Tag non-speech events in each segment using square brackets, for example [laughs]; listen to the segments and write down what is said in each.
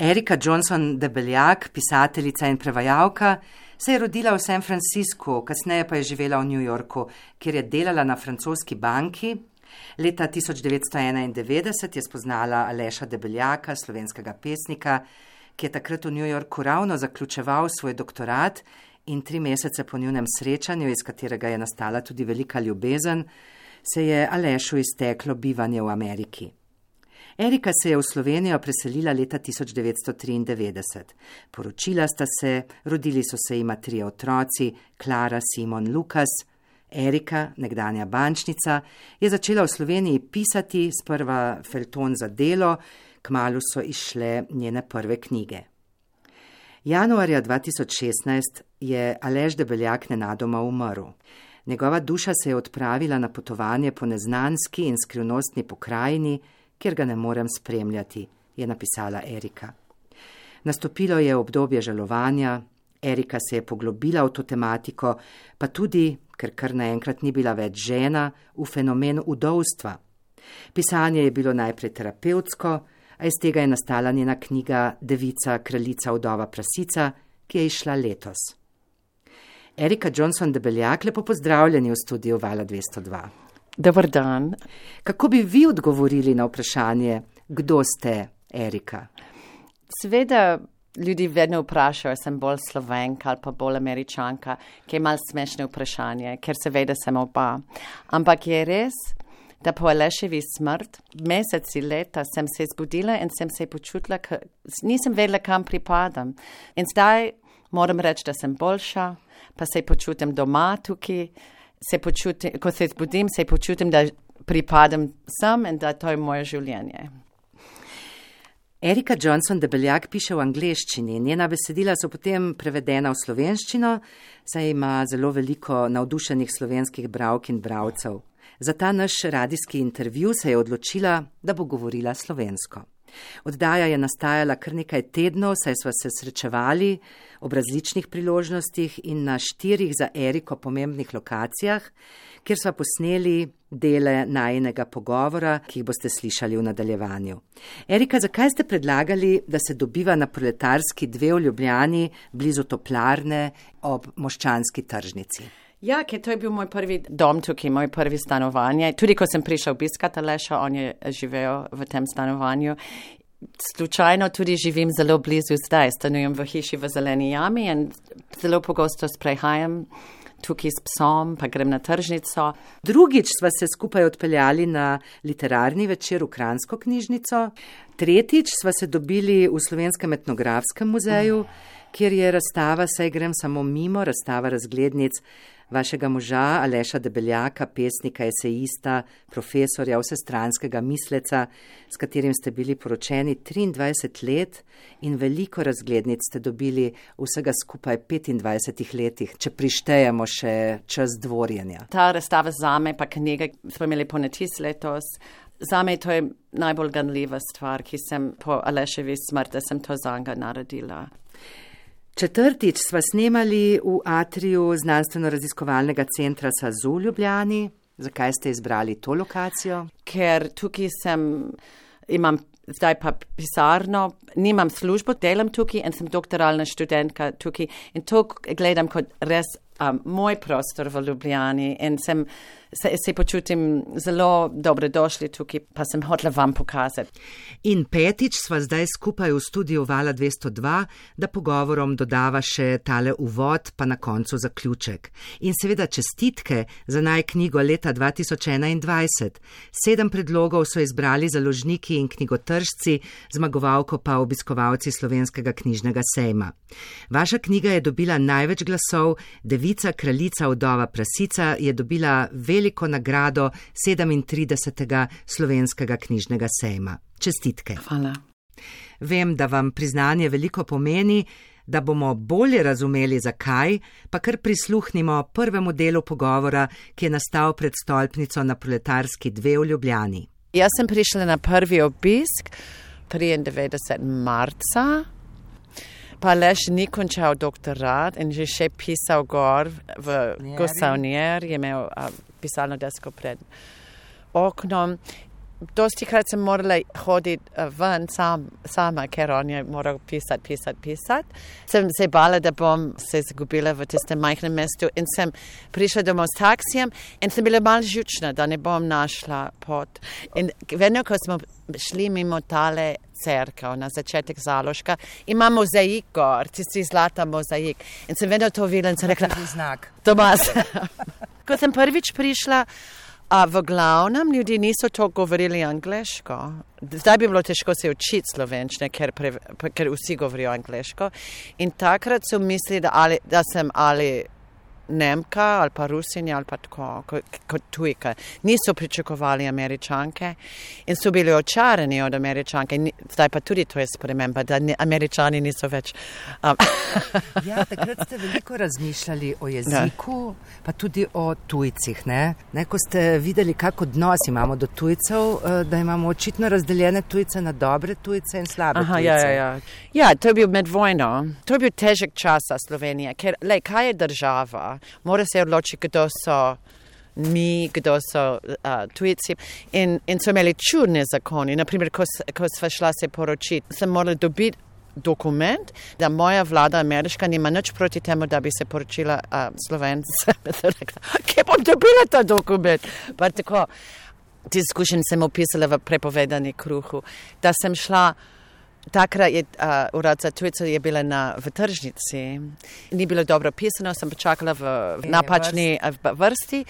Erika Johnson Debeljak, pisateljica in prevajalka, se je rodila v San Franciscu, kasneje pa je živela v New Yorku, kjer je delala na francoski banki. Leta 1991 je spoznala Aleša Debeljaka, slovenskega pesnika, ki je takrat v New Yorku ravno zaključeval svoj doktorat in tri mesece po njunem srečanju, iz katerega je nastala tudi velika ljubezen, se je Alešu izteklo bivanje v Ameriki. Erika se je v Slovenijo preselila leta 1993. Poročila sta se, rodili so se jima tri otroci, Klara, Simon, Lukas. Erika, nekdanja bančnica, je začela v Sloveniji pisati sprva Felton za delo, kmalo so išle njene prve knjige. Januarja 2016 je Alež Debeljak nenadoma umrl. Njegova duša se je odpravila na potovanje po neznanski in skrivnostni pokrajini, kjer ga ne morem spremljati, je napisala Erika. Nastopilo je obdobje žalovanja, Erika se je poglobila v to tematiko, pa tudi, ker kar naenkrat ni bila več žena, v fenomen udovstva. Pisanje je bilo najprej terapevtsko, a iz tega je nastala njena knjiga Devica, kraljica, vdova, prasica, ki je išla letos. Erika Johnson Debeljak, lepo pozdravljeni v studiu Vala 202. Dobr dan. Kako bi vi odgovorili na vprašanje, kdo ste, Erika? Sveda ljudi vedno vprašajo, sem bolj slovenka ali pa bolj američanka, ki je malo smešno vprašanje, ker seveda sem oba. Ampak je res, da po Aleševi smrt, meseci leta sem se zbudila in sem se počutila, da nisem vedela, kam pripadam. In zdaj moram reči, da sem boljša, pa se počutim doma tukaj se počutim, ko se zbudim, se počutim, da pripadam sem in da to je moje življenje. Erika Johnson Debeljak piše v angleščini. Njena besedila so potem prevedena v slovenščino, saj ima zelo veliko navdušenih slovenskih bravk in bravcev. Za ta naš radijski intervju se je odločila, da bo govorila slovensko. Oddaja je nastajala kar nekaj tednov, saj smo se srečevali ob različnih priložnostih in na štirih za Eriko pomembnih lokacijah, kjer smo posneli dele najnega pogovora, ki jih boste slišali v nadaljevanju. Erika, zakaj ste predlagali, da se dobiva na proletarski dve v Ljubljani blizu toplarne ob moščanski tržnici? Ja, ker to je bil moj prvi dom tukaj, moj prvi stanovanje. Tudi ko sem prišel obiskat Aleša, on je živel v tem stanovanju. Slučajno tudi živim zelo blizu zdaj, stanujem v hiši v zeleni jami in zelo pogosto sprehajam tukaj s psom, pa grem na tržnico. Drugič sva se skupaj odpeljali na literarni večer v Kransko knjižnico, tretjič sva se dobili v Slovenskem etnografskem muzeju, kjer je razstava, saj grem samo mimo, razstava razglednic vašega moža Aleša Debeljaka, pesnika, esejista, profesorja, vsestranskega misleca, s katerim ste bili poročeni 23 let in veliko razglednic ste dobili vsega skupaj 25 letih, če prištejemo še čas dvorjenja. Ta razstava zame, pa knjige smo imeli ponetis letos. Zame to je najbolj ganljiva stvar, ki sem po Aleševi smrti, da sem to za njega naredila. Četrtič sva snemali v atriju znanstveno-raziskovalnega centra SAZU v Ljubljani. Zakaj ste izbrali to lokacijo? Ker tukaj sem, imam zdaj pa pisarno, nimam službo, delam tukaj in sem doktoralna študentka tukaj in to gledam kot res um, moj prostor v Ljubljani in sem se, se počutim zelo dobrodošli tukaj, pa sem hotela vam pokazati. In petič sva zdaj skupaj v studiu Vala 202, da pogovorom dodava še tale uvod, pa na koncu zaključek. In seveda čestitke za naj knjigo leta 2021. Sedem predlogov so izbrali založniki in knjigotržci, zmagovalko pa obiskovalci slovenskega knjižnega sejma. Vaša knjiga je dobila največ glasov, Devica, kraljica, vdova, prasica je dobila veliko veliko nagrado 37. slovenskega knjižnega sejma. Čestitke. Hvala. Vem, da vam priznanje veliko pomeni, da bomo bolje razumeli, zakaj, pa kar prisluhnimo prvemu delu pogovora, ki je nastal pred stolpnico na proletarski dve v Ljubljani. Jaz sem prišla na prvi obisk 93. marca. Pa lež ni končal doktorat in že še pisal gor v Gosavnier, je imel pisalno desko pred oknom. Dosti krat sem morala hoditi uh, ven sam, sama, ker on je moral pisati, pisati, pisati. Sem se bala, da bom se izgubila v tistem majhnem mestu in sem prišla domov s taksijem in sem bila mal žučna, da ne bom našla pot. In vedno, ko smo šli mimo tale cerkev na začetek založka, ima mozaik gor, tisti zlata mozaik. In sem vedno to videla in sem rekla, znak. Tomas. [laughs] ko sem prvič prišla, A v glavnem ljudi niso to govorili angliško. Zdaj bi bilo težko se učiti slovenčne, ker, pre, ker vsi govorijo angliško. In takrat so mislili, da, ali, da sem ali Nemka ali pa Rusinja ali pa tako kot tujka. Niso pričakovali američanke in so bili očarani od američanke. Zdaj pa tudi to je sprememba, da ni, američani niso več. Um. ja, takrat ste veliko razmišljali o jeziku, ja. pa tudi o tujcih. Ne? Ne, ko ste videli, kako odnos imamo do tujcev, eh, da imamo očitno razdeljene tujce na dobre tujce in slabe Aha, tujce. Ja, ja, ja. ja, to je bil med vojno. To je bil težek čas za Slovenijo, ker le, kaj je država? Mora se odločiti, kdo so mi, kdo so uh, tujci. In, in so imeli čudne zakone. Naprimer, ko, ko sva šla se poročiti, sem morala dobiti dokument, da moja vlada ameriška nima nič proti temu, da bi se poročila uh, slovence. [laughs] Kje bom dobila ta dokument? Pa tako, ti izkušenj sem opisala v prepovedani kruhu, da sem šla. Takrat je uh, urad za tujce bila na tržnici. Ni bilo dobro pisano, sem počakala v, v napačni vrsti.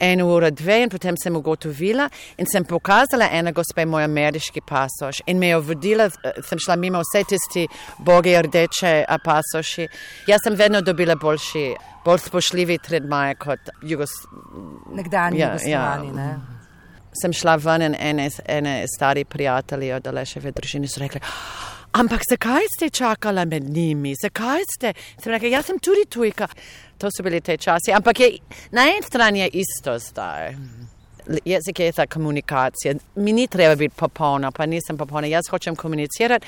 En uro, dve, in potem sem ugotovila in sem pokazala ena gospa moj ameriški pasoš in me je vodila, sem šla mimo vse tisti boge rdeče pasoši. Jaz sem vedno dobila boljši, bolj spoštljivi tretmaje kot jugos... nekdani ja, jugoslani. Ja sem šla ven in ene, ene stari prijatelji od Aleševe družine so rekli, ampak zakaj ste čakala med njimi, zakaj ste? Sem rekla, jaz sem tudi tujka. To so bili te časi, ampak je, na eni strani je isto zdaj jezik je ta komunikacija. Mi ni treba biti popolna, pa nisem popolna. Jaz hočem komunicirati.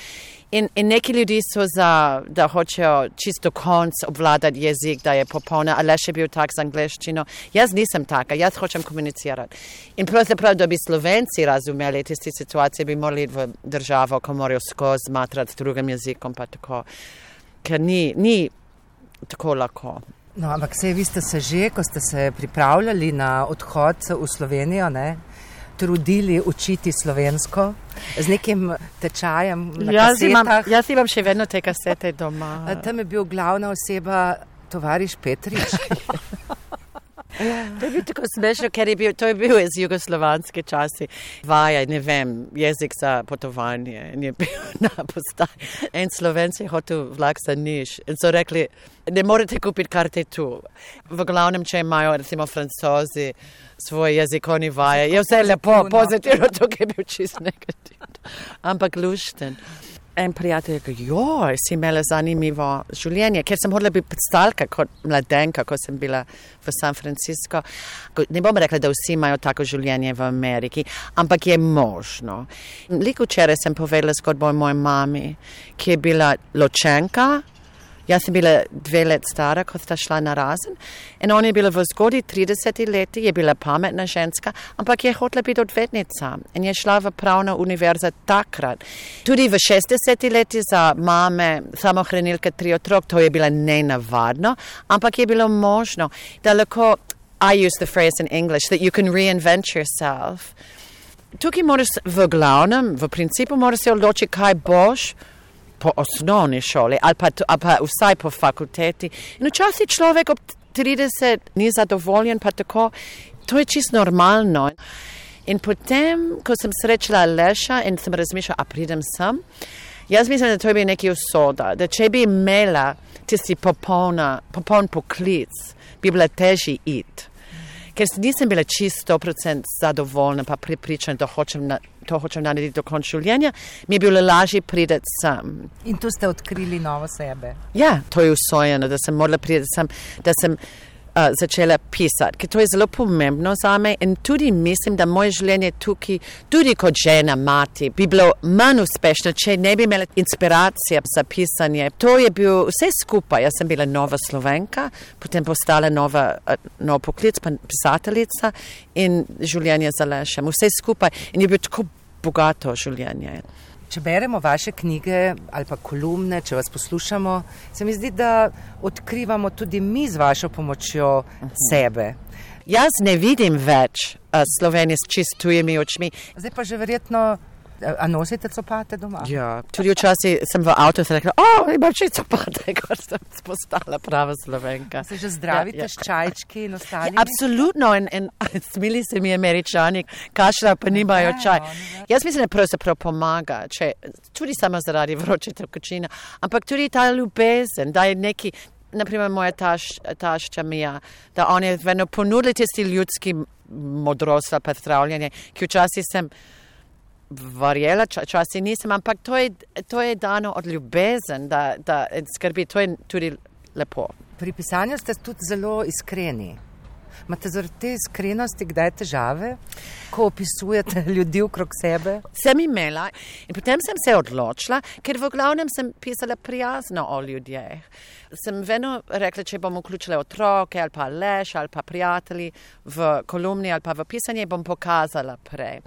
In, in neki ljudi so za, da hočejo čisto konc obvladati jezik, da je popolna, ali še bil tak z angliščino. Jaz nisem taka, jaz hočem komunicirati. In pravzaprav, da bi slovenci razumeli tiste situacije, bi morali v državo, ko morajo skozi matrati drugim jezikom, pa tako. Ker ni, ni tako lahko. No, ampak se vi ste se že, ko ste se pripravljali na odhod v Slovenijo, ne, trudili učiti slovensko z nekim tečajem. Jaz imam, jaz imam še vedno te kasete doma. Tam je bil glavna oseba, tovariš Petrič. [laughs] To je bilo tako smešno, ker je bil, to je bil iz jugoslovanske časi. Vaja, ne vem, jezik za potovanje. In je bil [laughs] na postaji. En slovenc je hotel vlak za niš. In so rekli, ne morete kupiti karte tu. V glavnem, če imajo, recimo, francozi svoj jezikovni vaje, je vse lepo, pozitivno, [laughs] tukaj je bil čist negativno. Ampak lušten en prijatelj rekel, joj, si imela zanimivo življenje, ker sem hodila biti predstavljalka kot mladenka, ko sem bila v San Francisco. Ne bom rekla, da vsi imajo tako življenje v Ameriki, ampak je možno. Lik včeraj sem povedala zgodbo o moji mami, ki je bila ločenka. Jaz sem bila dve let stara, ko sta šla na razen. In ona je bila v zgodi 30 leti, je bila pametna ženska, ampak je hotela biti odvetnica in je šla v pravno univerzo takrat. Tudi v 60 leti za mame, samohranilke, tri otrok, to je bilo nenavadno, ampak je bilo možno, da lahko, I use the phrase in English, that you can reinvent yourself. Tukaj moraš v glavnem, v principu moraš se odločiti, kaj boš po osnovni šoli ali pa, ali pa vsaj po fakulteti. In včasih človek ob 30 ni zadovoljen, pa tako, to je čisto normalno. In potem, ko sem srečala Leša in sem razmišljala, a pridem sem, jaz mislim, da to je bil neki usoda, da če bi imela tisti popoln poklic, bi bila težji iti ker nisem bila čisto 100% zadovoljna, pa pripričana, da hočem na, to hočem narediti do konca življenja, mi je bilo lažje priti sem. In tu ste odkrili novo sebe. Ja, to je usvojeno, da sem morala priti sem, da sem uh, začela pisati, ker to je zelo pomembno za me in tudi mislim, da moje življenje tukaj, tudi kot žena, mati, bi bilo manj uspešno, če ne bi imela inspiracije za pisanje. To je bil vse skupaj. Jaz sem bila nova slovenka, potem postala nova, uh, nov poklic, pa pisateljica in življenje za lešem. Vse skupaj in je bilo tako bogato življenje. Če beremo vaše knjige ali pa kolumne, če vas poslušamo, se mi zdi, da odkrivamo tudi mi z vašo pomočjo sebe. Jaz ne vidim več uh, Slovenije s čistimi očmi. Zdaj pa že verjetno A nosite copate doma? Ja, tudi včasih sem v avtu rekla, o, imam še copate, [laughs] kot sem postala prava slovenka. Se že zdravite ja, ja. s čajčki in ostali? Ja, absolutno in, in [laughs] smili se mi američani, kašlja pa nimajo čaj. Jaz mislim, da pravzaprav pomaga, če, tudi samo zaradi vroče tekočine, ampak tudi ta ljubezen, da je neki, naprimer moja taš, tašča Mija, da on je vedno ponudil tisti ljudski modrost pa zdravljenje, ki včasih sem verjela, včasih nisem, ampak to je, to je dano od ljubezen, da, da skrbi, to je tudi lepo. Pri pisanju ste tudi zelo iskreni. Imate zaradi te iskrenosti kdaj težave, ko opisujete [laughs] ljudi okrog sebe? Sem imela in potem sem se odločila, ker v glavnem sem pisala prijazno o ljudeh. Sem vedno rekla, če bom vključila otroke ali pa leš ali pa prijatelji v kolumni ali pa v pisanje, bom pokazala prej.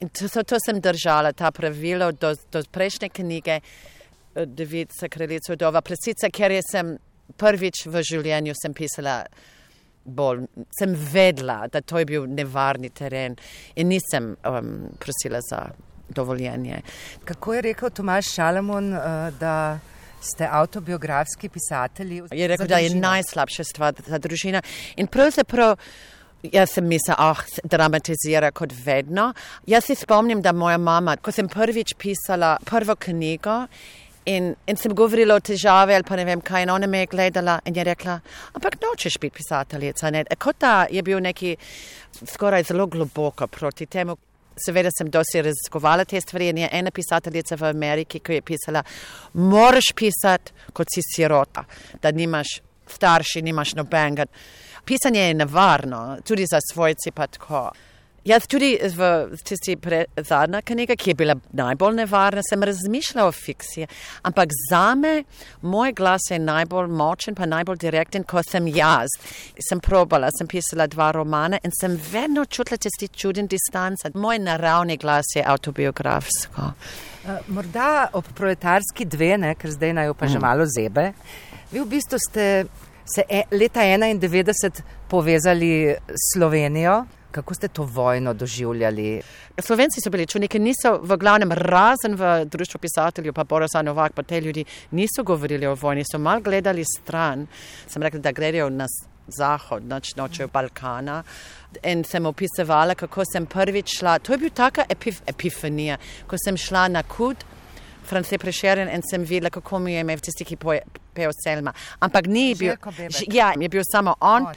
In to, to, to sem držala, ta pravilo do, do prejšnje knjige, eh, Devica kraljica Dova Plesica, ker sem prvič v življenju sem pisala bolj, sem vedla, da to je bil nevarni teren in nisem um, prosila za dovoljenje. Kako je rekel Tomaš Šalamon, uh, da ste autobiografski pisatelji? Je rekel, da je najslabša stvar za družina in pravzaprav. Jaz sem mislila, ah, dramatizira kot vedno. Jaz se spomnim, da moja mama, ko sem prvič pisala prvo knjigo in, in sem govorila o težavi ali pa ne vem kaj, in ona me je gledala in je rekla, ampak nočeš biti pisateljica. Ne? Kot da je bil neki skoraj zelo globoko proti temu. Seveda sem dosti raziskovala te stvari in je ena pisateljica v Ameriki, ki je pisala, moraš pisati, kot si sirota, da nimaš starši, nimaš nobenega pisanje je nevarno, tudi za svojci pa tako. Jaz tudi v tisti zadnja knjiga, ki je bila najbolj nevarna, sem razmišljala o fiksiji, ampak za me moj glas je najbolj močen, pa najbolj direkten, ko sem jaz. Sem probala, sem pisala dva romana in sem vedno čutila tisti čuden distanc. Moj naravni glas je autobiografsko. Uh, morda ob proletarski dve, ne, ker zdaj naj pa že mm. malo zebe, vi v bistvu ste se e, leta 91 povezali s Slovenijo. Kako ste to vojno doživljali? Slovenci so bili čudni, ki niso v glavnem razen v društvu pisateljev, pa Boris Novak, pa te ljudi niso govorili o vojni, so mal gledali stran. Sem rekla, da gledajo na zahod, noč noče v Balkana. In sem opisovala, kako sem prvič šla. To je bil taka epif epifanija, ko sem šla na kud. France Prešeren in sem videla, kako mi je imel tisti, ki pejo Selma. Ampak ni bil, ja, je bil samo on.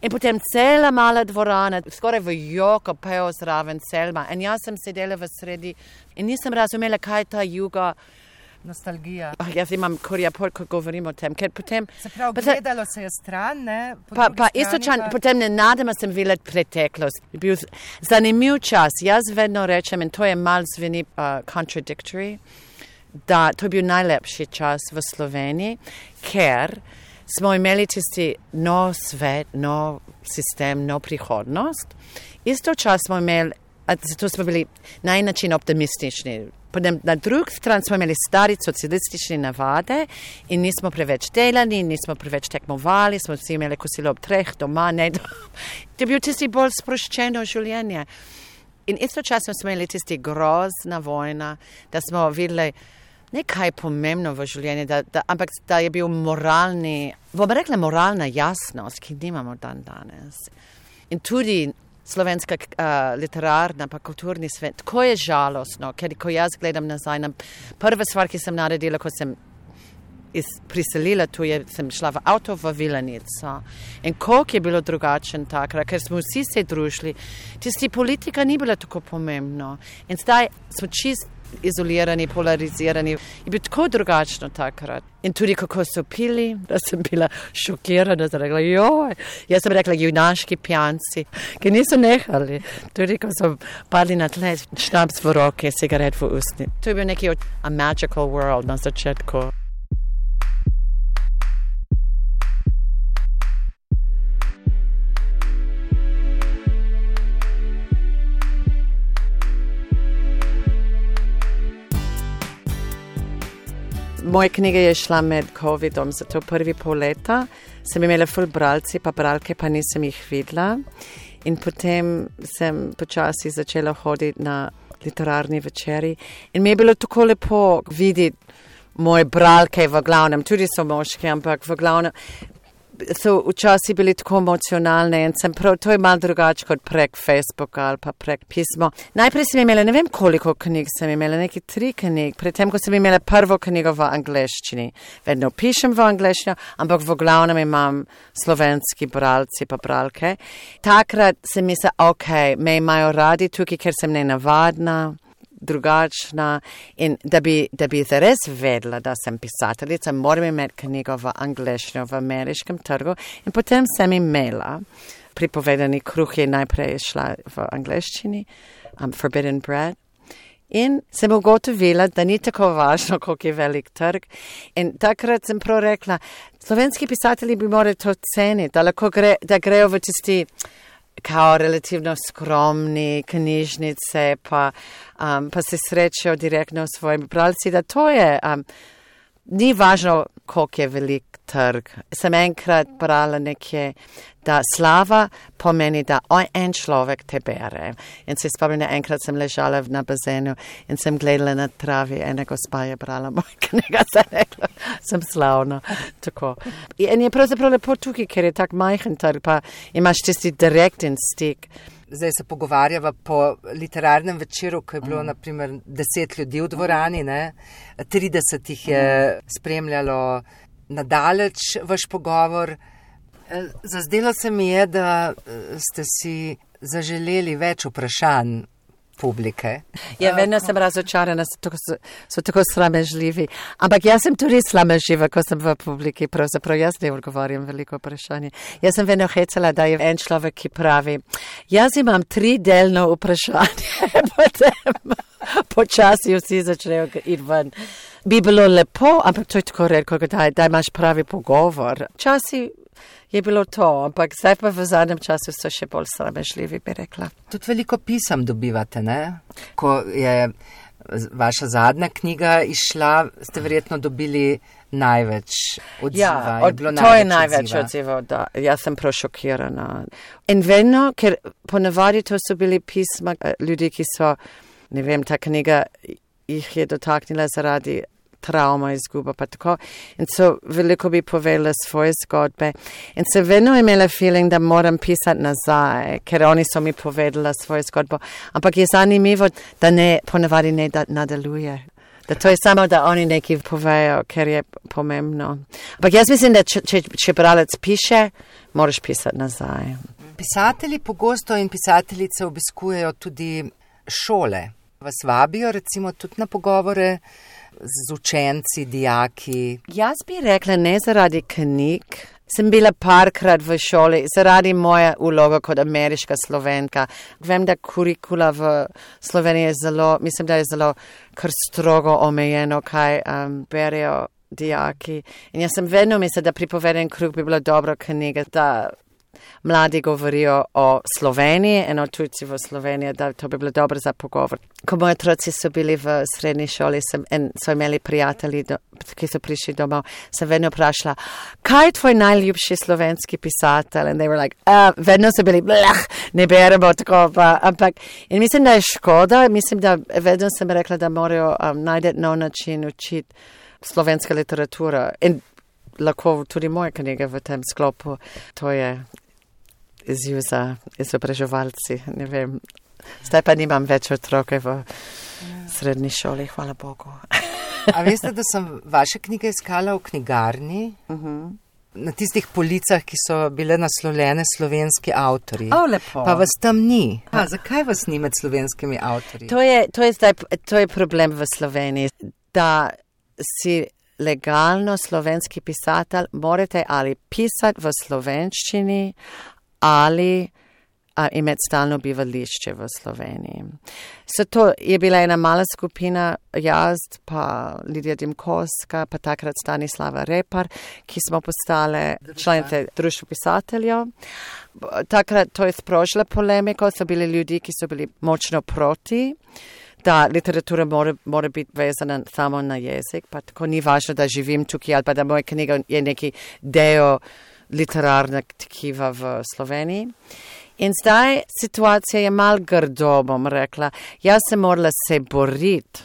In potem cela mala dvorana, skoraj v joko pejo zraven Selma. In jaz sem sedela v sredi in nisem razumela, kaj ta juga. Nostalgija. Oh, jaz imam kurja pol, ko govorim o tem. Potem, se pravi, gledalo se je stran, ne? Pa, pa istočan, pa... potem nenadoma sem videla preteklost. Bil zanimiv čas. Jaz vedno rečem, in to je mal zveni uh, contradictory da to je bil najlepši čas v Sloveniji, ker smo imeli tisti nov svet, nov sistem, nov prihodnost. Isto čas smo imeli, zato smo bili na en način optimistični. Potem na drugi strani smo imeli stari socialistične navade in nismo preveč delali, nismo preveč tekmovali, smo vsi imeli kosilo ob treh doma, doma. [laughs] To je bil tisti bolj sproščeno življenje. In istočasno smo imeli tisti grozna vojna, da smo videli, nekaj pomembno v življenju, da, da, ampak da je bil moralni, bom rekla, moralna jasnost, ki nimamo dan danes. In tudi slovenska uh, literarna pa kulturni svet, tako je žalostno, ker ko jaz gledam nazaj na prve stvar, ki sem naredila, ko sem iz, priselila tu, je, sem šla v avto v Vilanico. In koliko je bilo drugačen takrat, ker smo vsi se družili, tisti politika ni bila tako pomembna. In zdaj smo čist izolirani, polarizirani. Je bilo tako drugačno takrat. In tudi kako so pili, da sem bila šokirana, da sem rekla, joj, jaz sem rekla, junaški pijanci, ki niso nehali. Tudi ko so padli na tle, šnaps v roke, cigaret v usti. To je bil neki a magical world na začetku. Moja knjiga je šla med COVID-om, zato prvi pol leta sem imela ful bralci, pa bralke pa nisem jih videla. In potem sem počasi začela hoditi na literarni večeri. In mi je bilo tako lepo videti moje bralke v glavnem, tudi so moški, ampak v glavnem so včasih bili tako emocionalni in sem prav, to je malo drugače kot prek Facebooka ali pa prek pismo. Najprej sem imela, ne vem koliko knjig sem imela, neki tri knjig, predtem, ko sem imela prvo knjigo v angleščini. Vedno pišem v angleščino, ampak v glavnem imam slovenski bralci pa bralke. Takrat sem mislila, ok, me imajo radi tukaj, ker sem nenavadna drugačna in da bi, da bi zares vedela, da sem pisateljica, moram imeti knjigo v angliščini, v ameriškem trgu in potem sem imela pripovedani kruh je najprej šla v angliščini, um, Forbidden Bread. In sem ugotovila, da ni tako važno, koliko je velik trg. In takrat sem prav rekla, slovenski pisatelji bi morali to ceniti, da, gre, da grejo v tisti kao relativno skromni knjižnice, pa, um, pa se srečajo direktno s svojimi bralci, da to je, um, ni važno, koliko je velik trg. Sem enkrat brala nekje, da slava pomeni, da en človek te bere. In se spomnim, enkrat sem ležala na bazenu in sem gledala na travi, ena gospa je brala moj knjiga, sem rekla, sem slavna. Tako. In je pravzaprav lepo tukaj, ker je tak majhen trg, pa imaš tisti direkten stik. Zdaj se pogovarjava po literarnem večeru, ko je bilo mm. naprimer deset ljudi v dvorani, ne? 30 jih je spremljalo nadaleč vaš pogovor. E, zazdelo se mi je, da e, ste si zaželeli več vprašanj publike. Ja, vedno sem razočarana, so, so, so tako sramežljivi. Ampak jaz sem tudi sramežljiva, ko sem v publiki. Pravzaprav jaz ne odgovarjam veliko vprašanje. Jaz sem vedno hecala, da je en človek, ki pravi, jaz imam tri delno vprašanje, [laughs] potem počasi vsi začnejo iti ven. Bi bilo lepo, ampak to je tako redko, da, da imaš pravi pogovor. Časi je bilo to, ampak zdaj pa v zadnjem času so še bolj sramežljivi, bi rekla. Tudi veliko pisem dobivate, ne? Ko je vaša zadnja knjiga išla, ste verjetno dobili največ odziva. Ja, od, je to je največ odziva, da jaz sem prošokirana. In vedno, ker ponavadi to so bili pisma eh, ljudi, ki so, ne vem, ta knjiga jih je dotaknila zaradi travma, izguba, pa tako. In so veliko bi povedala svoje zgodbe. In se vedno imela feeling, da moram pisati nazaj, ker oni so mi povedala svojo zgodbo. Ampak je zanimivo, da ne ponavadi ne da nadaljuje. Da to je samo, da oni nekaj povejo, ker je pomembno. Ampak jaz mislim, da če, če, če bralec piše, moraš pisati nazaj. Pisatelji pogosto in pisateljice obiskujejo tudi šole. Vas vabijo recimo tudi na pogovore z učenci, dijaki? Jaz bi rekla ne zaradi knjig. Sem bila parkrat v šoli zaradi moje uloge kot ameriška slovenka. Vem, da kurikula v Sloveniji je zelo, mislim, da je zelo kar strogo omejeno, kaj um, berejo dijaki. In jaz sem vedno mislila, da pripoveden krug bi bila dobra knjiga, da mladi govorijo o Sloveniji, eno tujci v Sloveniji, da to bi bilo dobro za pogovor. Ko moji otroci so bili v srednji šoli sem, in so imeli prijatelji, do, ki so prišli domov, sem vedno vprašala, kaj je tvoj najljubši slovenski pisatelj? In they were like, uh, vedno so bili, blah, ne beremo tako, pa, ampak. In mislim, da je škoda, mislim, da vedno sem rekla, da morajo um, najti nov način učiti slovenska literatura. In lahko tudi moje knjige v tem sklopu. To je izziv za izobraževalci. Zdaj pa nimam več otroke v srednji šoli, hvala Bogu. A veste, da sem vaše knjige iskala v knjigarni? Uh mhm. -huh. na tistih policah, ki so bile naslovljene slovenski avtori. O, lepo. Pa vas tam ni. A, zakaj vas ni med slovenskimi avtori? To je, to je zdaj to je problem v Sloveniji, da si legalno slovenski pisatelj morate ali pisati v slovenščini ali a, imeti stalno bivališče v Sloveniji. Zato je bila ena mala skupina, jaz, pa Lidija Dimkovska, pa takrat Stanislava Repar, ki smo postale članice Društva pisateljev. Takrat to je sprožila polemiko, so bili ljudi, ki so bili močno proti. Da literatura mora, mora biti vezana samo na jezik, pa tako ni važno, da živim tukaj ali pa da moja knjiga je neki del literarnega tkiva v Sloveniji. In zdaj situacija je mal grdo, bom rekla. Jaz sem morala se boriti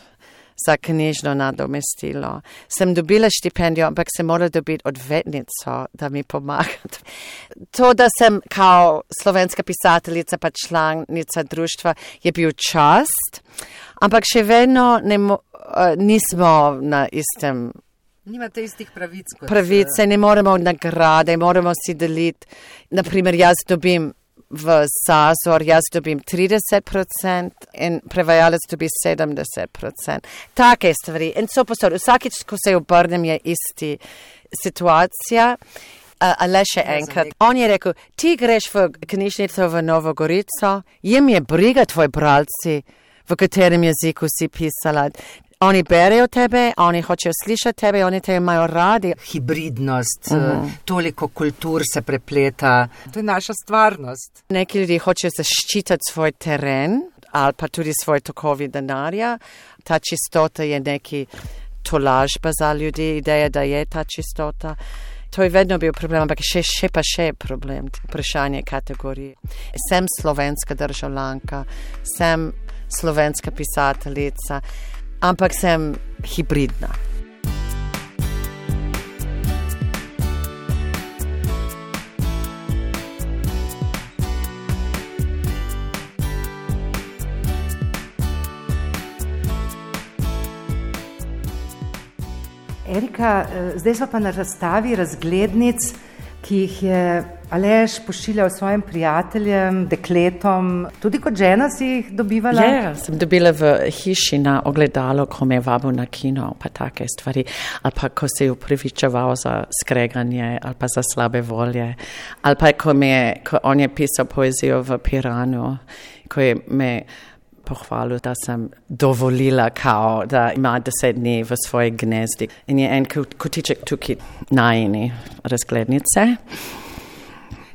za knjižno nadomestilo. Sem dobila štipendijo, ampak sem morala dobiti odvetnico, da mi pomaga. To, da sem kao slovenska pisateljica pa članica društva, je bil čast, ampak še vedno ne, uh, nismo na istem. Nimate istih pravic. Pravice, ne moremo nagrade, moramo si deliti. Naprimer, jaz dobim v Sazor jaz dobim 30% in prevajalec dobi 70%. Take stvari. In so posod, vsakič, ko se obrnem, je isti situacija. Ale še enkrat. On je rekel, ti greš v knjižnico v Novo Gorico, jim je briga tvoj bralci, v katerem jeziku si pisala. Oni berejo tebe, oni hočejo slišati tebe, oni te imajo radi. Hibridnost, uh -huh. toliko kultur se prepleta. To je naša stvarnost. Neki ljudje hočejo zaščititi svoj teren ali pa tudi svoj tokovi denarja. Ta čistota je neki tolažba za ljudi, ideja, da je ta čistota. To je vedno bil problem, ampak še, še pa še je problem, vprašanje kategorije. Sem slovenska državljanka, sem slovenska pisateljica ampak sem hibridna. Erika, eh, zdaj smo pa na razstavi razglednic, ki jih je Alež pošiljal svojim prijateljem, dekletom, tudi kot žena si jih dobivala? Ja, sem dobila v hiši na ogledalo, ko me je vabil na kino, pa take stvari, ali pa ko se je upravičeval za skreganje, ali pa za slabe volje, ali pa ko, je, ko on je pisal poezijo v Piranu, ko je me pohvalil, da sem dovolila, kao, da ima deset dni v svoji gnezdi. In je en kotiček tukaj najni razglednice.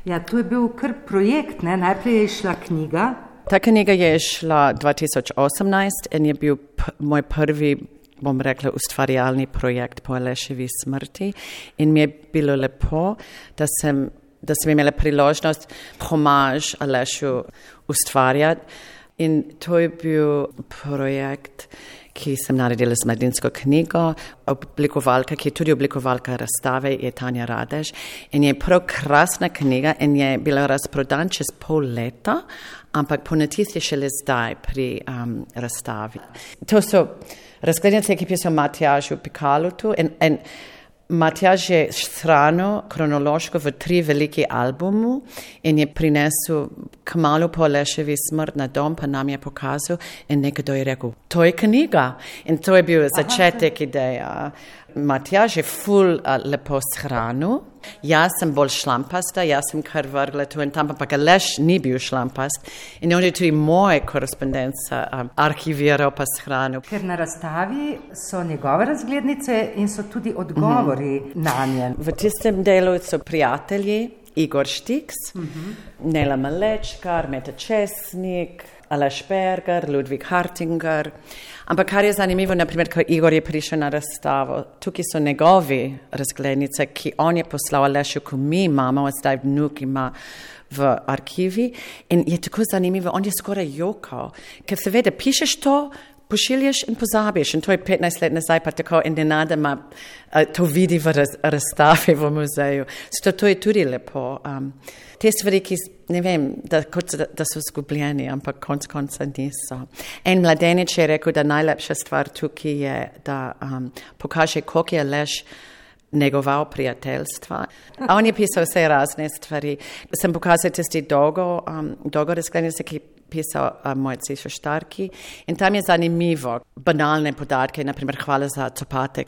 Ja, to je bil kar projekt. Ne? Najprej je šla knjiga. Ta knjiga je šla 2018 in je bil moj prvi, bom rekla, ustvarjalni projekt po Aleševi smrti. In mi je bilo lepo, da sem, da sem imela priložnost pomaž Alešu ustvarjati. In to je bil projekt ki sem naredila z mladinsko knjigo, oblikovalka, ki je tudi oblikovalka razstave, je Tanja Radež. In je prav krasna knjiga in je bila razprodan čez pol leta, ampak ponetist je šele zdaj pri um, razstavi. To so razglednice, ki pisajo Matjažu Pikalutu. In, in Matjaž je strano kronološko v tri veliki albumu in je prinesel kmalo po Leševi smrt na dom, pa nam je pokazal in nekdo je rekel, to je knjiga. In to je bil začetek ideja. Matjaž je ful lepo shranil. Jaz sem bolj šlampasta, jaz sem kar vrgla tu in tam, ampak Leš ni bil šlampast. In on je tudi moje korespondenca um, arhiviral pa shranil. Ker na razstavi so njegove razglednice in so tudi odgovori mm -hmm. na nje. V tistem delu so prijatelji Igor Štiks, mm -hmm. Nela Malečkar, Meta Česnik, Aleš Berger, Ludvik Hartinger. Ampak kar je zanimivo, naprimer, ko Igor je prišel na razstavo, tukaj so njegovi razglednice, ki on je poslal Alešu, ko mi imamo, zdaj vnuk ima v arhivi. In je tako zanimivo, on je skoraj jokal, ker seveda pišeš to, pošilješ in pozabiš. In to je 15 let nazaj, pa tako in nenadoma to vidi v razstavi v muzeju. Zato to je tudi lepo. Um, te stvari, ki ne vem, da, kot, da so zgubljeni, ampak konc konca niso. En mladenič je rekel, da najlepša stvar tukaj je, da um, pokaže, koliko je lež negoval prijateljstva. A on je pisal vse razne stvari. Sem pokazal tisti dolgo, um, dolgo razglednice, ki je pisal um, moj cišo štarki. In tam je zanimivo, banalne podatke, naprimer hvala za copatek.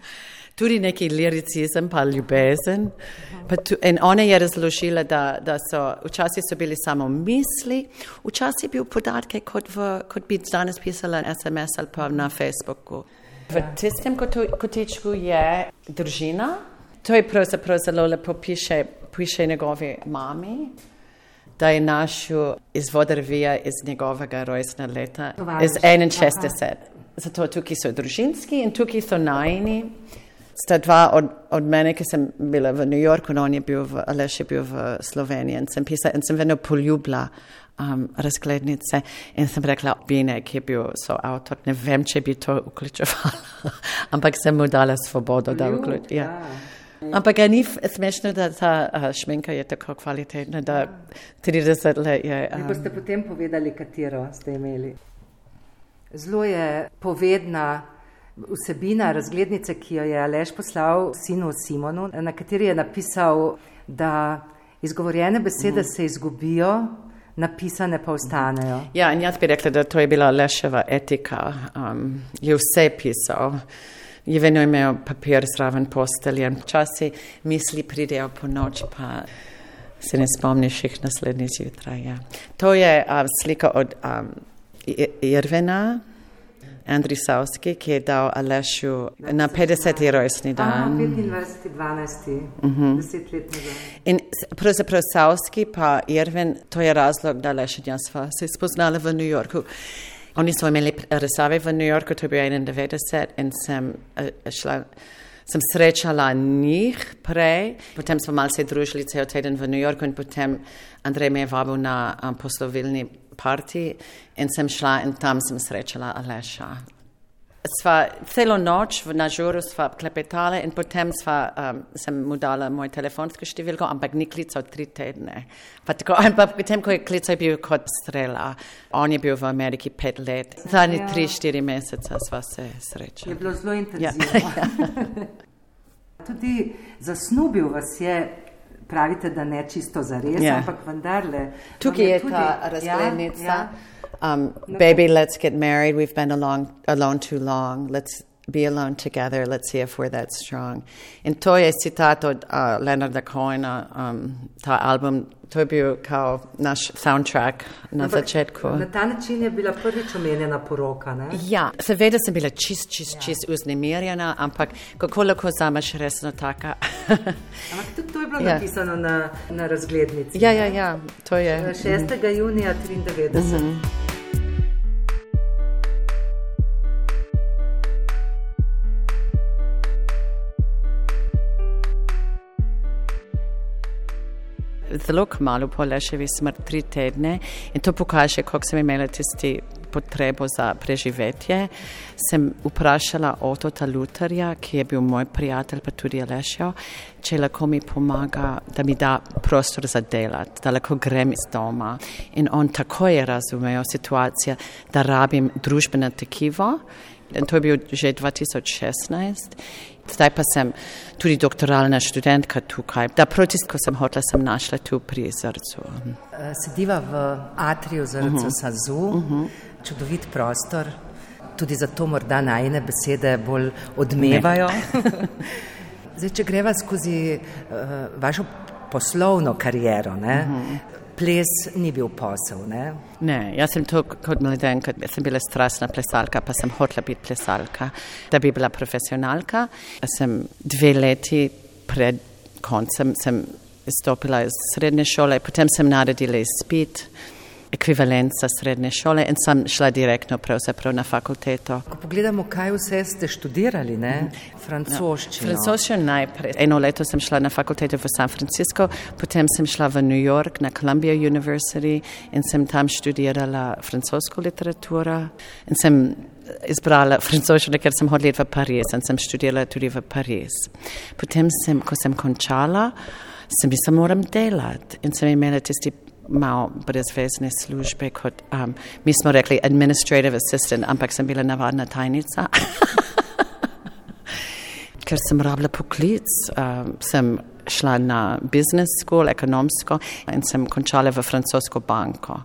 Tudi neki liricizem, pa ljubezen. Pa tu, in ona je razložila, da, da so včasih so bili samo misli, včasih bil podatke, kot, v, kot bi danes pisala na SMS ali pa na Facebooku. V tistem kotičku je družina. To je pravzaprav zelo lepo piše, piše njegovi mami, da je našel izvod revija iz njegovega rojstnega leta, iz 61. Zato tukaj so družinski in tukaj so najni. Sta dva od, od mene, ki sem bila v New Yorku, no on je bil v, Aleš je bil v Sloveniji in sem pisala in sem vedno poljubila um, razglednice in sem rekla, Bine, ki je bil soavtor, ne vem, če bi to vključevala, [laughs] ampak sem mu dala svobodo, da vključujem. Ja. Ampak je ni smešno, da ta uh, šminka je tako kvalitetna, da 30 let je. Um... Vi boste potem povedali, katero ste imeli. Zelo je povedna vsebina razglednice, ki jo je Aleš poslal sinu Simonu, na kateri je napisal, da izgovorjene besede mm. se izgubijo, napisane pa ostanejo. Ja, in jaz bi rekla, da to je bila Aleševa etika, um, je vse pisal. Je vedno imel papir zraven postelje, včasih misli pridejo po noč, pa se ne spomniš jih naslednji zjutraj. Ja. To je um, slika od um, Irvena. Andrej Savski, ki je dal Alešu na 50. rojstni dan. 25. 12. Uh -huh. 10 let nazaj. In pravzaprav Savski pa Irvin, to je razlog, da Aleša in jaz sva se spoznala v New Yorku. Oni so imeli razstave v New Yorku, to je bil 91 in sem uh, šla. Sem srečala njih prej, potem smo malce družili cel teden v New Yorku in potem Andrej me je vabil na um, poslovilni parti in sem šla in tam sem srečala Aleša. Sva celo noč na žuru sva klepetala in potem sva, um, sem mu dala moj telefonsko številko, ampak ni klical tri tedne. Pa tako, [laughs] ampak potem, ko je klical, je bil kot strela. On je bil v Ameriki pet let. Zadnji ja. tri, štiri mesece sva se srečala. Je bilo zelo intenzivno. [laughs] Ja. [laughs] Tudi zasnubil vas je pravite, da ne čisto za res, yeah. ampak vendarle. Tukaj je tudi, ta razglednica. Ja, ja. Um, baby, let's get married. We've been along, alone too long. Let's be alone together. Let's see if we're that strong. In to je citat od uh, Leonarda Cohena, um, ta album, to je bil kao naš soundtrack na Ampak, začetku. Na ta način je bila prvič omenjena poroka, ne? Ja, seveda sem bila čist, čist, ja. čist uznemirjena, ampak kako lahko zamaš resno taka. [laughs] ampak tudi to je bilo ja. napisano na, na razglednici. Ja, ja, ja, to je. 6. junija 93. Mm -hmm. Zelo kmalo po Leševi smrti, tri tedne, in to pokaže, kako sem imela tisti potrebo za preživetje. Sem vprašala Otota Lutarja, ki je bil moj prijatelj, pa tudi Lešjo, če lahko mi pomaga, da mi da prostor za delati, da lahko grem iz doma. In on tako je razumel situacijo, da rabim družbeno tekivo. In to je bil že 2016. Zdaj pa sem tudi doktoralna študentka tukaj. Da protest, ko sem hotela, sem našla tu pri Zrcu. Eh, sediva v atriju Zrca uh mhm. -huh. Sazu, uh mhm. -huh. čudovit prostor, tudi zato morda najne besede bolj odmevajo. [laughs] Zdaj, če greva skozi uh, vašo poslovno kariero, uh mhm. -huh ples ni bil posel. Ne, ne jaz sem to kot mladenka, sem bila strastna plesalka, pa sem hotela biti plesalka. Da bi bila profesionalka, sem dve leti pred koncem izstopila iz srednje šole, potem sem naredila izpit ekvivalenca srednje šole in sem šla direktno na fakulteto. Ko pogledamo, kaj vse ste študirali, ne? francoščino. Ja, francoščino najprej. Eno leto sem šla na fakulteto v San Francisco, potem sem šla v New York na Columbia University in sem tam študirala francosko literaturo in sem izbrala francoščino, ker sem hodila v Pariz in sem študirala tudi v Pariz. Potem, sem, ko sem končala, sem mislila, moram delati in sem imela tisti malo brezvezne službe, kot um, mi smo rekli, administrative assistant, ampak sem bila navadna tajnica. [laughs] ker sem rabila poklic, um, sem šla na business school, ekonomsko in sem končala v francosko banko.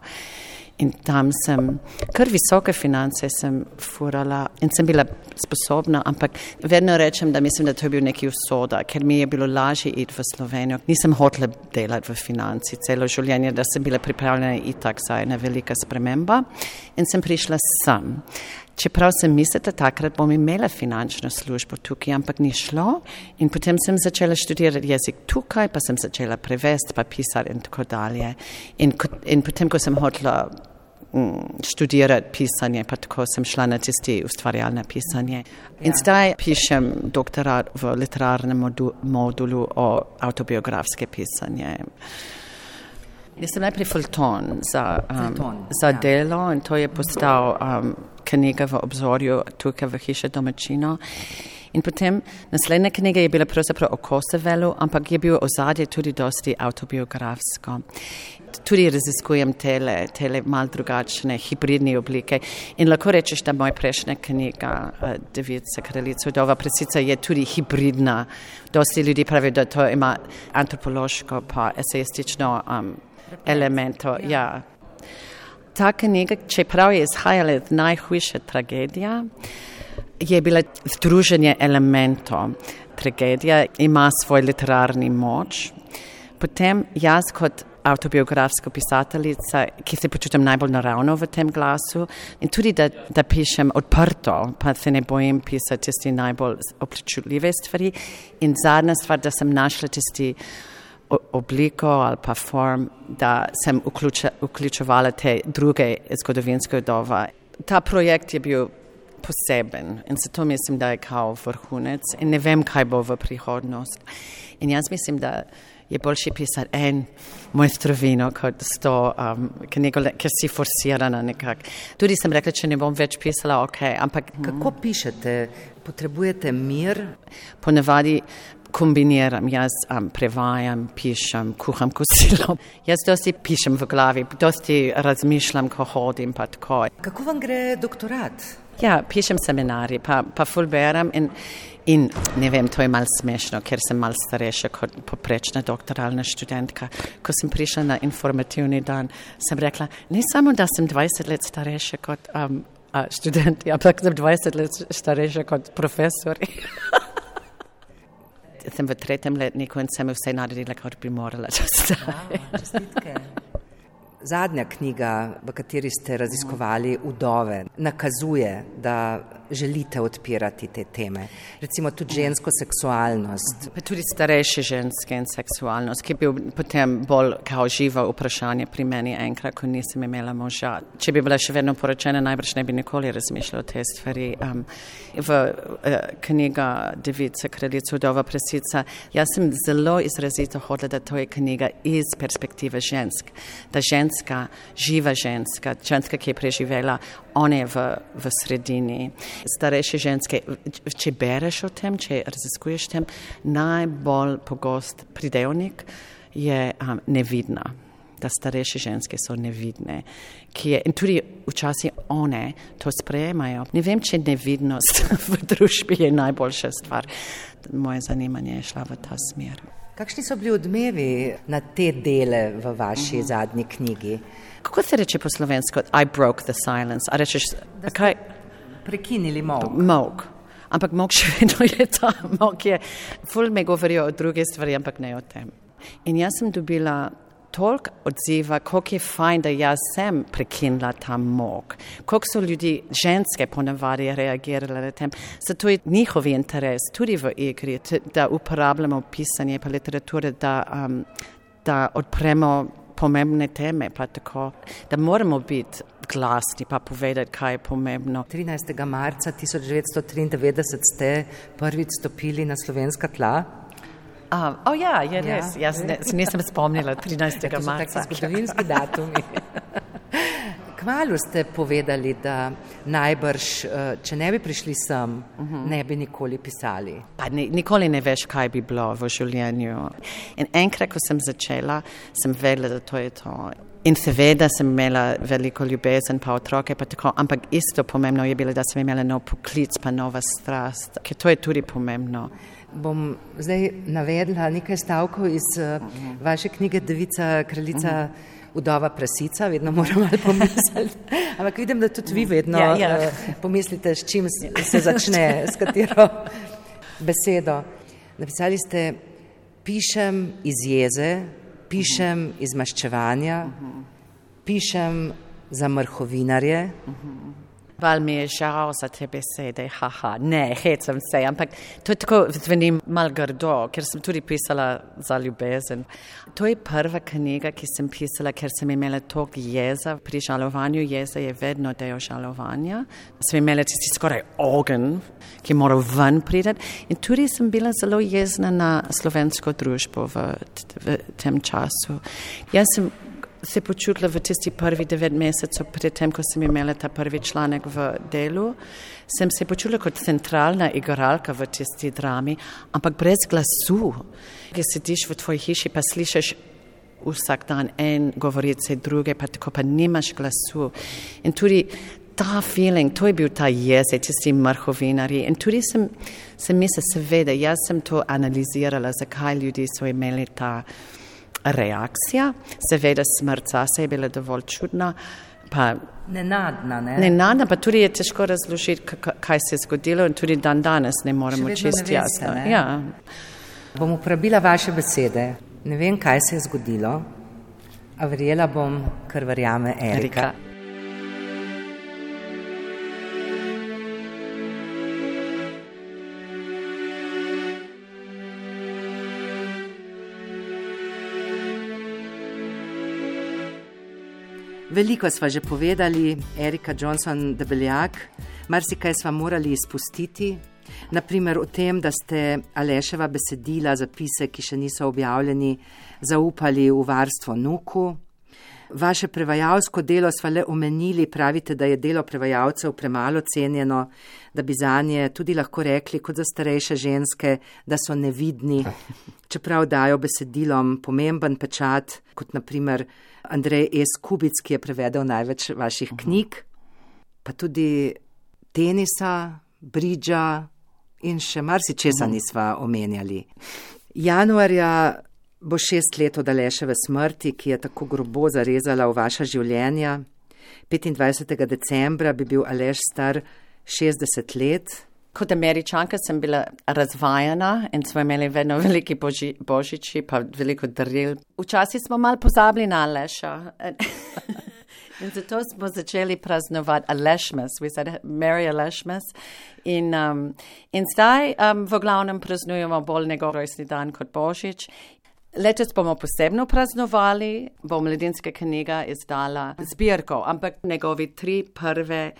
In tam sem kar visoke finance sem furala in sem bila sposobna, ampak vedno rečem, da mislim, da to je bil neki usoda, ker mi je bilo lažje iti v Slovenijo. Nisem hotela delati v financi celo življenje, da sem bila pripravljena itak za ena velika sprememba in sem prišla sem. Čeprav sem mislila, da takrat bom imela finančno službo tukaj, ampak ni šlo. In potem sem začela študirati jezik tukaj, pa sem začela prevesti, pa pisati in tako dalje. In, in potem, ko sem hotela mm, študirati pisanje, pa tako sem šla na tisti ustvarjalne pisanje. In ja. zdaj pišem doktorat v literarnem modu, modulu o autobiografske pisanje. Jaz sem najprej Fulton za, um, za ja. delo in to je postal um, knjiga v obzorju tukaj v hiši domačino. In potem naslednja knjiga je bila pravzaprav o Kosovelu, ampak je bil ozadje tudi dosti autobiografsko. Tudi raziskujem tele, tele mal drugačne hibridne oblike. In lahko rečeš, da moja prejšnja knjiga, uh, Devica kraljica Udova, presica je tudi hibridna. Dosti ljudi pravi, da to ima antropološko pa esejistično um, elemento. Ja. Ja ta knjiga, čeprav je izhajala iz najhujše tragedije, je bila združenje elementov. Tragedija ima svoj literarni moč. Potem jaz kot autobiografska pisateljica, ki se počutim najbolj naravno v tem glasu in tudi, da, da pišem odprto, pa se ne bojim pisati tisti najbolj občutljive stvari. In zadnja stvar, da sem našla tisti obliko ali pa form, da sem vključevala te druge zgodovinske dova. Ta projekt je bil poseben in zato mislim, da je kao vrhunec in ne vem, kaj bo v prihodnost. In jaz mislim, da je boljše pisati en mojstrovino kot sto, um, ker si forsirana nekako. Tudi sem rekla, če ne bom več pisala, ok, ampak. Kako pišete? Potrebujete mir? Ponavadi kombiniram, jaz um, prevajam, pišem, kuham kosilo. [laughs] Jaz dosti pišem v glavi, dosti razmišljam, ko hodim. Kako vam gre doktorat? Ja, pišem seminarje, pa, pa fulberam in, in ne vem, to je mal smešno, ker sem mal starejša kot poprečna doktoralna študentka. Ko sem prišla na informativni dan, sem rekla, ne samo, da sem 20 let starejša kot um, študenti, ampak sem 20 let starejša kot profesori. [laughs] sem v tretjem letniku in sem vse naredila, kar bi morala. Zadnja knjiga, v kateri ste raziskovali udove, nakazuje, da želite odpirati te teme. Recimo tudi žensko seksualnost. Pa tudi starejše ženske in seksualnost, ki je bil potem bolj kao živo vprašanje pri meni enkrat, ko nisem imela moža. Če bi bila še vedno poročena, najbrž ne bi nikoli razmišljala o te stvari. Um, v uh, knjiga Devica, kraljica, udova, presica, jaz sem zelo izrazito hodila, da to je knjiga iz perspektive žensk. Da ženska, živa ženska, ženska, ki je preživela, ona je v, v sredini starejše ženske, če bereš o tem, če raziskuješ tem, najbolj pogost pridevnik je um, nevidna. Da starejše ženske so nevidne. Je, in tudi včasih one to sprejemajo. Ne vem, če nevidnost [laughs] v družbi je najboljša stvar. Moje zanimanje je šlo v ta smer. Kakšni so bili odmevi na te dele v vaši uh mhm. -huh. zadnji knjigi? Kako se reče po slovensko? I broke the silence. A rečeš, kaj? Prekinili mok. Mok. Ampak mok še [laughs] vedno je ta mok. Je, ful me govorijo o druge stvari, ampak ne o tem. In jaz sem dobila toliko odziva, koliko je fajn, da jaz sem prekinila ta mok. Koliko so ljudi, ženske ponavadi reagirale na tem. Zato je njihov interes tudi v igri, da uporabljamo pisanje pa literature, da, um, da odpremo pomembne teme, pa tako, da moramo biti glasni, pa povedati, kaj je pomembno. 13. marca 1993 ste prvič stopili na slovenska tla. Uh, oh ja, je res. Ja. Jaz ne, nisem spomnila 13. Ja, marca. Zgodovinski datum. Kmalo ste povedali, da najbrž, eh, če ne bi prišli sem, uh -huh. ne bi nikoli pisali. Pa ni, nikoli ne veš, kaj bi bilo v življenju. In enkrat, ko sem začela, sem vedela, da to je to. In seveda sem imela veliko ljubezen, pa otroke, pa tako, ampak isto pomembno je bilo, da sem imela nov poklic, pa nova strast, ker to je tudi pomembno. Bom zdaj navedla nekaj stavkov iz uh, vaše knjige Devica, kraljica. Uh -huh. Udova prasica, vedno moramo malo pomisliti. [laughs] Ampak vidim, da tudi vi vedno ja, ja. Uh, pomislite, s čim se začne, s katero besedo. Napisali ste, pišem iz jeze, pišem iz maščevanja, pišem za mrhovinarje. Val mi je žal za te besede, haha, ne, hecam se, ampak to je tako zveni mal grdo, ker sem tudi pisala za ljubezen. To je prva knjiga, ki sem pisala, ker sem imela tok jeza. Pri žalovanju jeza je vedno del žalovanja. Sem imela tisti skoraj ogen, ki mora ven prideti. In tudi sem bila zelo jezna na slovensko družbo v, v tem času. Jaz sem se počutila v tisti prvi devet mesecev, predtem, ko sem imela ta prvi članek v delu, sem se počutila kot centralna igralka v tisti drami, ampak brez glasu. Ki sediš v tvoji hiši, pa slišiš vsak dan en govorice druge, pa tako pa nimaš glasu. In tudi ta feeling, to je bil ta jezik, tisti mrhovinari. In tudi sem, sem mislila, seveda, jaz sem to analizirala, zakaj ljudje so imeli ta reakcija, seveda smrt zase je bila dovolj čudna. Pa, nenadna, ne? Nenadna, pa tudi je težko razložiti, kaj se je zgodilo in tudi dan danes ne moremo čisto jasno. Ja. Bom uporabila vaše besede. Ne vem, kaj se je zgodilo, a verjela bom, ker verjame Erika. Erika. Veliko sva že povedali, Erika Johnson, debeljak, marsikaj sva morali izpustiti. Naprimer o tem, da ste Aleševa besedila, zapise, ki še niso objavljeni, zaupali v varstvo Nuku. Vaše prevajalsko delo sva le omenili, pravite, da je delo prevajalcev premalo cenjeno, da bi za nje tudi lahko rekli, kot za starejše ženske, da so nevidni, [laughs] čeprav dajo besedilom pomemben pečat, kot naprimer Andrej S. Kubic, ki je prevedel največ vaših knjig, pa tudi tenisa, bridža in še marsičesa nisva omenjali. Januarja bo šest let od Aleševe smrti, ki je tako grobo zarezala v vaša življenja. 25. decembra bi bil Aleš star 60 let. Kot američanka sem bila razvajena in smo imeli vedno veliki boži, božiči, pa veliko daril. Včasih smo mal pozabili na Aleša. [laughs] in zato smo začeli praznovati Alešmes, we said Mary Alešmes. In, um, in zdaj um, v glavnem praznujemo bolj njegov rojstni dan kot božič. Letos bomo posebno praznovali, bo mladinska knjiga izdala zbirko, ampak njegovi tri prve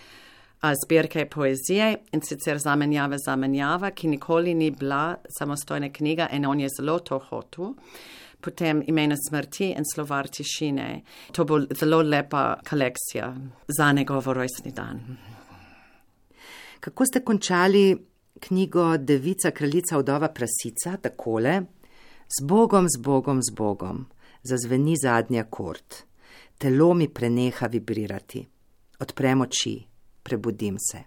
zbirke poezije in sicer zamenjava zamenjava, ki nikoli ni bila samostojna knjiga in on je zelo to hotel. Potem imena smrti in slovar tišine. To bo zelo lepa kolekcija za njegov rojstni dan. Kako ste končali knjigo Devica, kraljica, vdova prasica, takole? Z Bogom, z Bogom, z Bogom, zazveni zadnja kort, telo mi preneha vibrirati, odprem oči, prebudim se.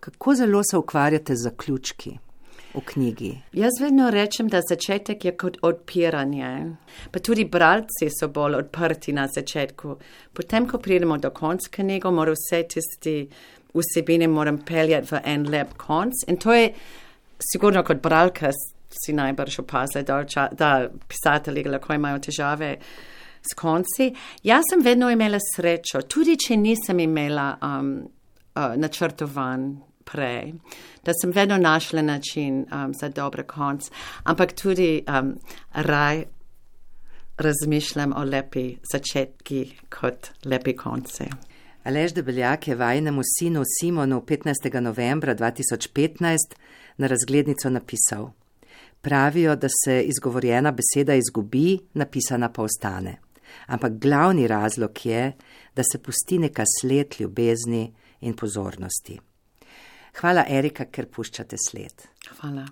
Kako zelo se ukvarjate z zaključki v knjigi? Jaz vedno rečem, da začetek je kot odpiranje. Pa tudi bralci so bolj odprti na začetku. Potem, ko pridemo do konca knjige, mora vse tisti vsebine moram peljati v en lep konc. In to je sigurno kot bralka si najbrž opazili, da, da pisatelji lahko imajo težave s konci. Jaz sem vedno imela srečo, tudi če nisem imela um, uh, načrtovan prej, da sem vedno našla način um, za dober konc, ampak tudi um, raj razmišljam o lepi začetki kot lepi konci. Alež Debeljak je vajnemu sinu Simonu 15. novembra 2015 na razglednico napisal. Pravijo, da se izgovorjena beseda izgubi, napisana pa ostane ampak glavni razlog je, da se pusti neka sled ljubezni in pozornosti. Hvala, Erika, ker puščate sled. Hvala.